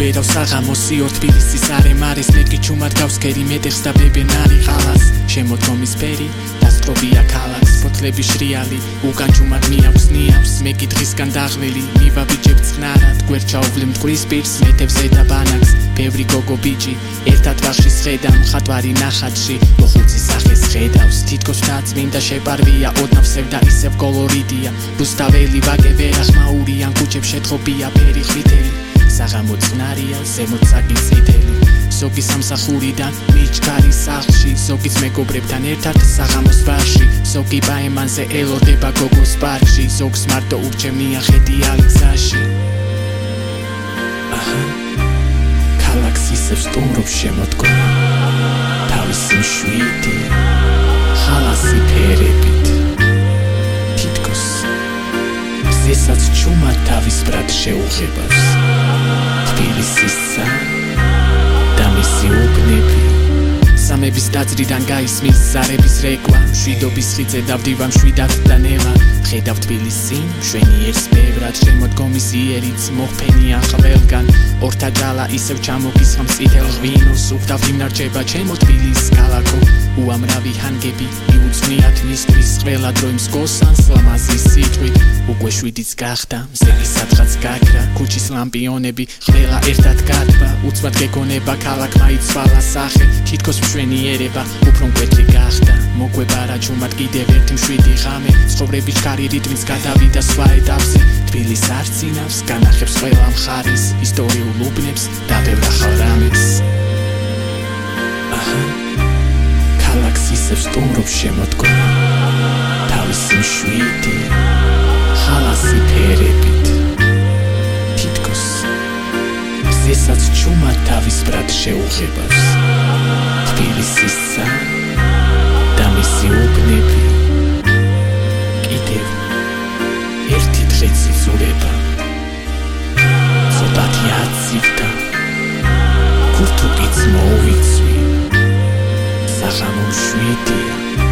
უბერავს საღამოს სიორ თბილისის არემარეს მეტი ჩუმად გავსკერი მეტეხს და ბებენარი ხალას. შემოდგომის ფერი დასწრობია ქალაქს. ფოთლები შრიალი უკან ჩუმად მიაქვს ნიავს მე კითხისგან დაღლილი მივაბიჯებ წყნარად. გვერჩაუვლი მტკვრის პირს მეტებს ზედა ბანაკს. ბევრი გოგო ბიჭი ერთად ვახში სხედა მხატვარი ნახატში. მოხუცის სახეს ხედავს თითქოს დაწმინდა შეპარვია ოდნავსევ და ისევ კოლორიტია. ბუსტაველი ვაგე ვერახმაურიან კუჩებს შეთხობია ფერი ხვითელი საღამო წნარია ზემოთ საგიწითელი ზოგი სამსახურიდან მიჩქარი სახლში ზოგიც მეგობრებთან ერთად საღამოს ბარში ზოგი ბაემანზე ელოდება გოგოს პარკში ზოგს მარტო ურჩევნია ხედი ალგზაში აჰა კალაქსის სტუმრობს შემოდგომა თავისი შვიდი ჩუმად თავის ბრად შეუღებას თბილისისა და მისი უბნები. სამების დაძრიდან გაისმის ზარების რეკვა შვიდობის ხიძე დავდივა მშვიდად და ნელა ხედავ თბილისი მშვენიერს ბევრად შემოდგომის იერიც მოხფენია ყველგან. ორთა ძალა ისევ ჩამოგისხამს წითელ ღვინოს უხდავ იმნარჩება ჩემო თბილის ქალაქო. უამრავი ჰანგები მიუძღვნიათ მისთვის ყველა დრო იმსგოსანს ლამაზი სიტყვით. უკვე შვიდიც გახდა მზელი სადღაც გაქრა ქუჩის ლამპიონები ყველა ერთად გადვა უცბად გეკონება ქალაქმა იცვალა სახე. თითქოს მშვენიერება უფრო მკვეთრი გახდა. მოგვება რა ჩუმად კიდევ ერთი მშვიდი ღამე. ცხოვრების ჩქარი რიტმის გადავიდა სხვა ეტაპზე თბილის არცინავს განახებს ყველა მხარეს ისტორიულ უბნებს და ბევრ ახალ რამეს ისევ სტუმრობს შემოდგომა თავისი მშვიდი ხალასი ფერებით. თითქოს ზესაც ჩუმად თავის ბრად შეუღებას Yeah.